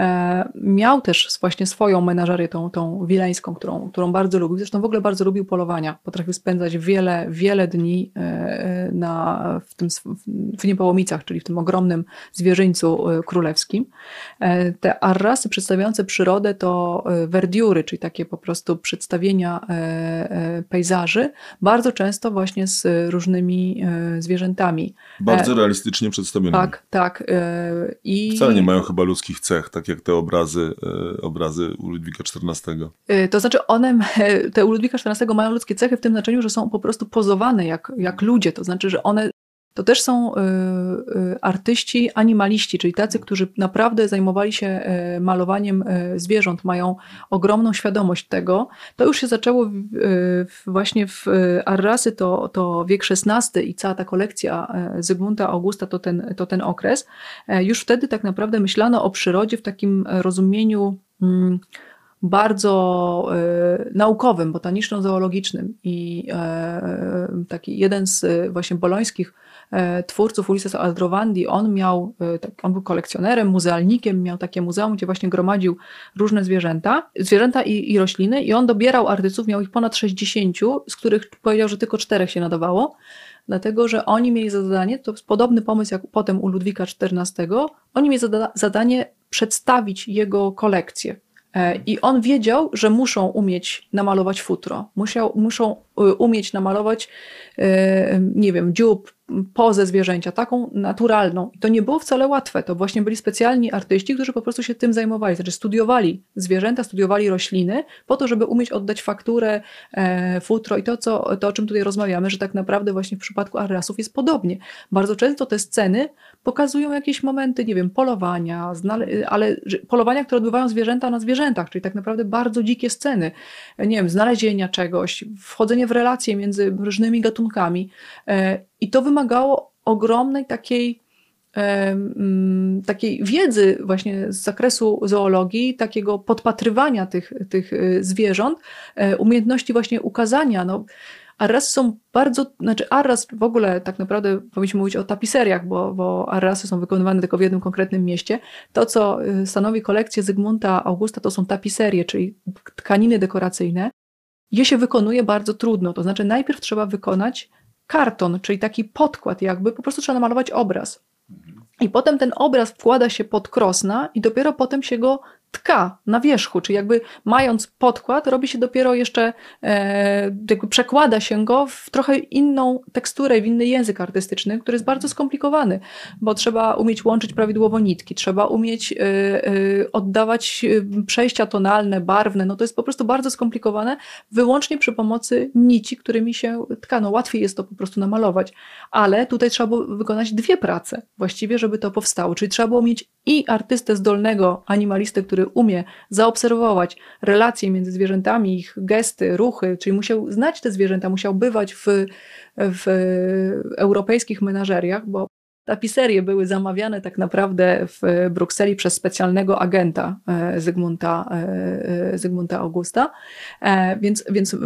E, miał też właśnie swoją menażerię, tą, tą wileńską, którą, którą bardzo lubił. Zresztą w ogóle bardzo lubił polowania. Potrafił spędzać wiele, wiele dni e, na, w, tym, w Niepołomicach, czyli w tym ogromnym zwierzyńcu e, królewskim. Te arrasy przedstawiające przyrodę to verdiury, czyli takie po prostu przedstawienia pejzaży, bardzo często właśnie z różnymi zwierzętami. Bardzo realistycznie przedstawione. Tak, tak. I... Wcale nie mają chyba ludzkich cech, tak jak te obrazy, e, obrazy u Ludwika XIV. E, to znaczy one, te u Ludwika XIV mają ludzkie cechy w tym znaczeniu, że są po prostu pozowane jak, jak ludzie, to znaczy, że one to też są y, y, artyści animaliści, czyli tacy, którzy naprawdę zajmowali się y, malowaniem zwierząt, mają ogromną świadomość tego. To już się zaczęło właśnie w Arrasy, to, to wiek XVI i cała ta kolekcja Zygmunta Augusta to ten, to ten okres. Już wtedy tak naprawdę myślano o przyrodzie w takim rozumieniu mm, bardzo naukowym, botaniczno-zoologicznym i taki jeden z właśnie bolońskich E, twórców Ulises Aldrovandi, on miał, e, tak, on był kolekcjonerem, muzealnikiem, miał takie muzeum, gdzie właśnie gromadził różne zwierzęta, zwierzęta i, i rośliny. I on dobierał artystów, miał ich ponad 60, z których powiedział, że tylko czterech się nadawało, dlatego że oni mieli zadanie, to podobny pomysł jak potem u Ludwika XIV, oni mieli zada zadanie przedstawić jego kolekcję. E, I on wiedział, że muszą umieć namalować futro, Musiał, muszą umieć namalować, nie wiem, dziób, pozę zwierzęcia, taką naturalną. I to nie było wcale łatwe. To właśnie byli specjalni artyści, którzy po prostu się tym zajmowali. Znaczy studiowali zwierzęta, studiowali rośliny po to, żeby umieć oddać fakturę, e, futro i to, co, to, o czym tutaj rozmawiamy, że tak naprawdę właśnie w przypadku arrasów jest podobnie. Bardzo często te sceny pokazują jakieś momenty, nie wiem, polowania, ale polowania, które odbywają zwierzęta na zwierzętach, czyli tak naprawdę bardzo dzikie sceny. Nie wiem, znalezienia czegoś, wchodzenie w relacje między różnymi gatunkami. E, I to wymagało ogromnej takiej mm, takiej wiedzy właśnie z zakresu zoologii, takiego podpatrywania tych, tych e, zwierząt, e, umiejętności właśnie ukazania. No, Arrasy są bardzo, znaczy arras w ogóle tak naprawdę powinniśmy mówić o tapiseriach, bo, bo arrasy są wykonywane tylko w jednym konkretnym mieście. To, co stanowi kolekcję Zygmunta Augusta, to są tapiserie, czyli tkaniny dekoracyjne je się wykonuje bardzo trudno. To znaczy, najpierw trzeba wykonać karton, czyli taki podkład, jakby po prostu trzeba namalować obraz. I potem ten obraz wkłada się pod krosna i dopiero potem się go tka na wierzchu, czyli jakby mając podkład, robi się dopiero jeszcze, e, jakby przekłada się go w trochę inną teksturę, w inny język artystyczny, który jest bardzo skomplikowany, bo trzeba umieć łączyć prawidłowo nitki, trzeba umieć e, e, oddawać przejścia tonalne, barwne, no to jest po prostu bardzo skomplikowane, wyłącznie przy pomocy nici, którymi się tkano. Łatwiej jest to po prostu namalować, ale tutaj trzeba było wykonać dwie prace właściwie, żeby to powstało, czyli trzeba było mieć i artystę zdolnego, animalistę, który umie zaobserwować relacje między zwierzętami, ich gesty, ruchy, czyli musiał znać te zwierzęta, musiał bywać w, w europejskich menażeriach, bo tapiserie były zamawiane tak naprawdę w Brukseli przez specjalnego agenta e, Zygmunta, e, e, Zygmunta Augusta, więc, więc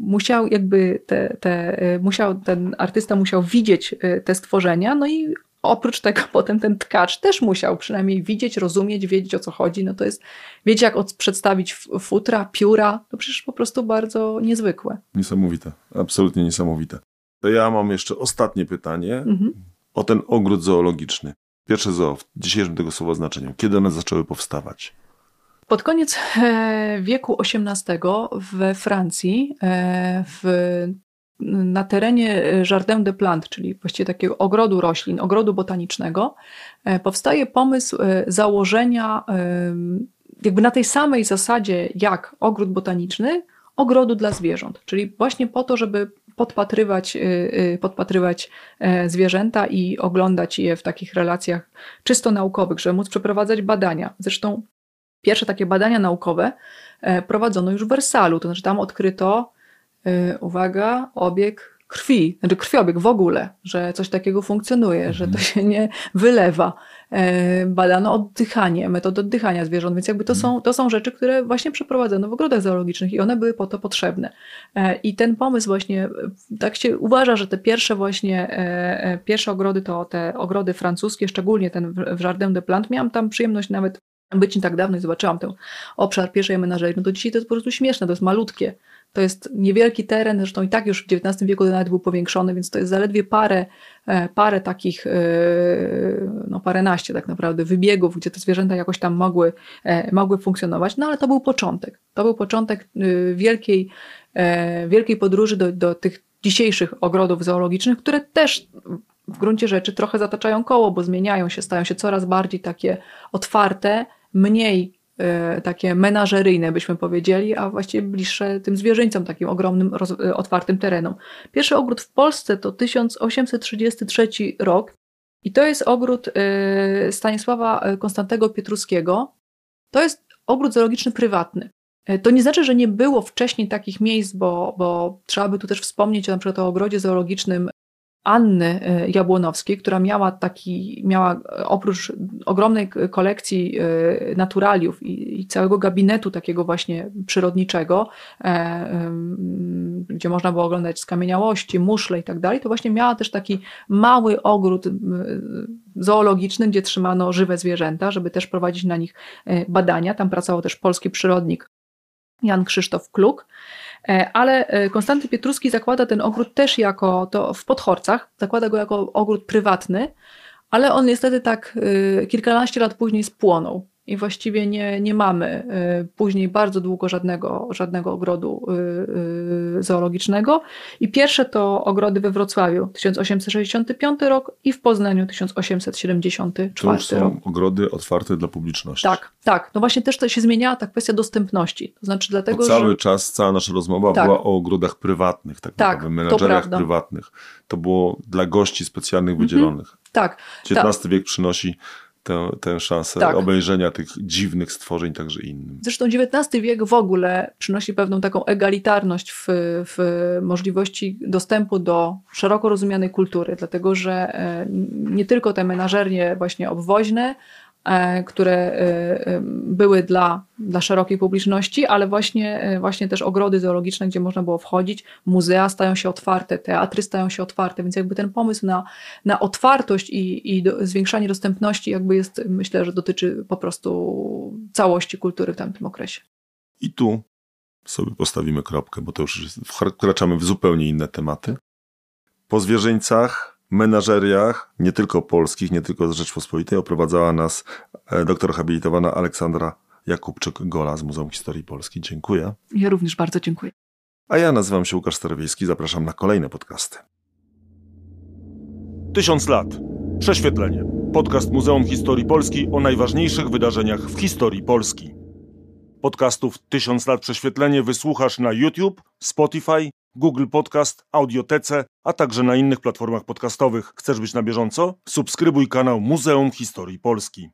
musiał jakby te, te, musiał, ten artysta musiał widzieć te stworzenia, no i oprócz tego potem ten tkacz też musiał przynajmniej widzieć, rozumieć, wiedzieć o co chodzi. No to jest, wiedzieć jak przedstawić futra, pióra, to przecież po prostu bardzo niezwykłe. Niesamowite, absolutnie niesamowite. To ja mam jeszcze ostatnie pytanie mhm. o ten ogród zoologiczny. Pierwsze zoo w dzisiejszym tego słowa znaczeniu. Kiedy one zaczęły powstawać? Pod koniec e, wieku XVIII we Francji, e, w na terenie e, Jardin de Plantes, czyli właściwie takiego ogrodu roślin, ogrodu botanicznego, e, powstaje pomysł e, założenia jakby na tej samej zasadzie jak ogród botaniczny, ogrodu dla zwierząt, czyli właśnie po to, żeby podpatrywać, podpatrywać zwierzęta i oglądać je w takich relacjach czysto naukowych, żeby móc przeprowadzać badania. Zresztą pierwsze takie badania naukowe prowadzono już w Wersalu, to znaczy tam odkryto, uwaga, obieg krwi, znaczy krwiobieg w ogóle, że coś takiego funkcjonuje, mhm. że to mhm. się nie wylewa. E, badano oddychanie, metody oddychania zwierząt, więc jakby to, mhm. są, to są rzeczy, które właśnie przeprowadzono w ogrodach zoologicznych i one były po to potrzebne. E, I ten pomysł właśnie, tak się uważa, że te pierwsze właśnie, pierwsze ogrody to te ogrody francuskie, szczególnie ten w Jardin de Plantes. Miałam tam przyjemność nawet być nie tak dawno i zobaczyłam ten obszar pierwszej menażerii, no to dzisiaj to jest po prostu śmieszne, to jest malutkie. To jest niewielki teren, zresztą i tak już w XIX wieku nawet był powiększony, więc to jest zaledwie parę, e, parę takich, e, no paręnaście tak naprawdę wybiegów, gdzie te zwierzęta jakoś tam mogły, e, mogły funkcjonować, no ale to był początek. To był początek wielkiej, wielkiej podróży do, do tych dzisiejszych ogrodów zoologicznych, które też w gruncie rzeczy trochę zataczają koło, bo zmieniają się, stają się coraz bardziej takie otwarte, mniej takie menażeryjne, byśmy powiedzieli, a właściwie bliższe tym zwierzyńcom, takim ogromnym, e, otwartym terenom. Pierwszy ogród w Polsce to 1833 rok i to jest ogród e, Stanisława Konstantego Pietruskiego. To jest ogród zoologiczny prywatny. To nie znaczy, że nie było wcześniej takich miejsc, bo, bo trzeba by tu też wspomnieć na przykład o ogrodzie zoologicznym Anny e, Jabłonowskiej, która miała taki, miała oprócz ogromnej kolekcji e, naturaliów i, całego gabinetu takiego właśnie przyrodniczego, e, gdzie można było oglądać skamieniałości, muszle i tak dalej, to właśnie miała też taki mały ogród zoologiczny, gdzie trzymano żywe zwierzęta, żeby też prowadzić na nich badania. Tam pracował też polski przyrodnik Jan Krzysztof Kluk. E, ale e, Konstanty Pietruski zakłada ten ogród też jako to w Podchorcach, zakłada go jako ogród prywatny, ale on niestety tak e, kilkanaście lat później spłonął i właściwie nie, nie mamy y, później bardzo długo żadnego, żadnego ogrodu y, y, zoologicznego. I pierwsze to ogrody we Wrocławiu 1865 rok i w Poznaniu 1874 to już są rok. ogrody otwarte dla publiczności. Tak, tak. No właśnie też to się zmieniała ta kwestia dostępności. To znaczy dlatego, Bo cały że... czas, cała nasza rozmowa tak. była o ogrodach prywatnych, tak, tak naprawdę, menedżeriach prywatnych. To było dla gości specjalnych mhm. wydzielonych. Mhm. Tak. XIX tak. wiek przynosi tę, tę szansę tak. obejrzenia tych dziwnych stworzeń także innym. Zresztą XIX wiek w ogóle przynosi pewną taką egalitarność w, w możliwości dostępu do szeroko rozumianej kultury, dlatego że e, nie tylko te menażernie właśnie obwoźne, które e, były dla, dla szerokiej publiczności, ale właśnie, e, właśnie też ogrody zoologiczne, gdzie można było wchodzić, muzea stają się otwarte, teatry stają się otwarte, więc jakby ten pomysł na, na otwartość i, i do, zwiększanie dostępności jakby jest, myślę, że dotyczy po prostu całości kultury w tamtym okresie. I tu sobie postawimy kropkę, bo to już wkraczamy w zupełnie inne tematy. Po zwierzyńcach menażeriach, nie tylko polskich, nie tylko z Rzeczpospolitej, oprowadzała nas e, doktor habilitowana Aleksandra Jakubczyk-Gola z Muzeum Historii Polski. Dziękuję. Ja również bardzo dziękuję. A ja nazywam się Łukasz Starowiejski, zapraszam na kolejne podcasty. Tysiąc lat. Prześwietlenie. Podcast Muzeum Historii Polski o najważniejszych wydarzeniach w historii Polski. Podcastów Tysiąc lat prześwietlenie wysłuchasz na YouTube, Spotify, Google Podcast, Audiotece, a także na innych platformach podcastowych. Chcesz być na bieżąco? Subskrybuj kanał Muzeum Historii Polski.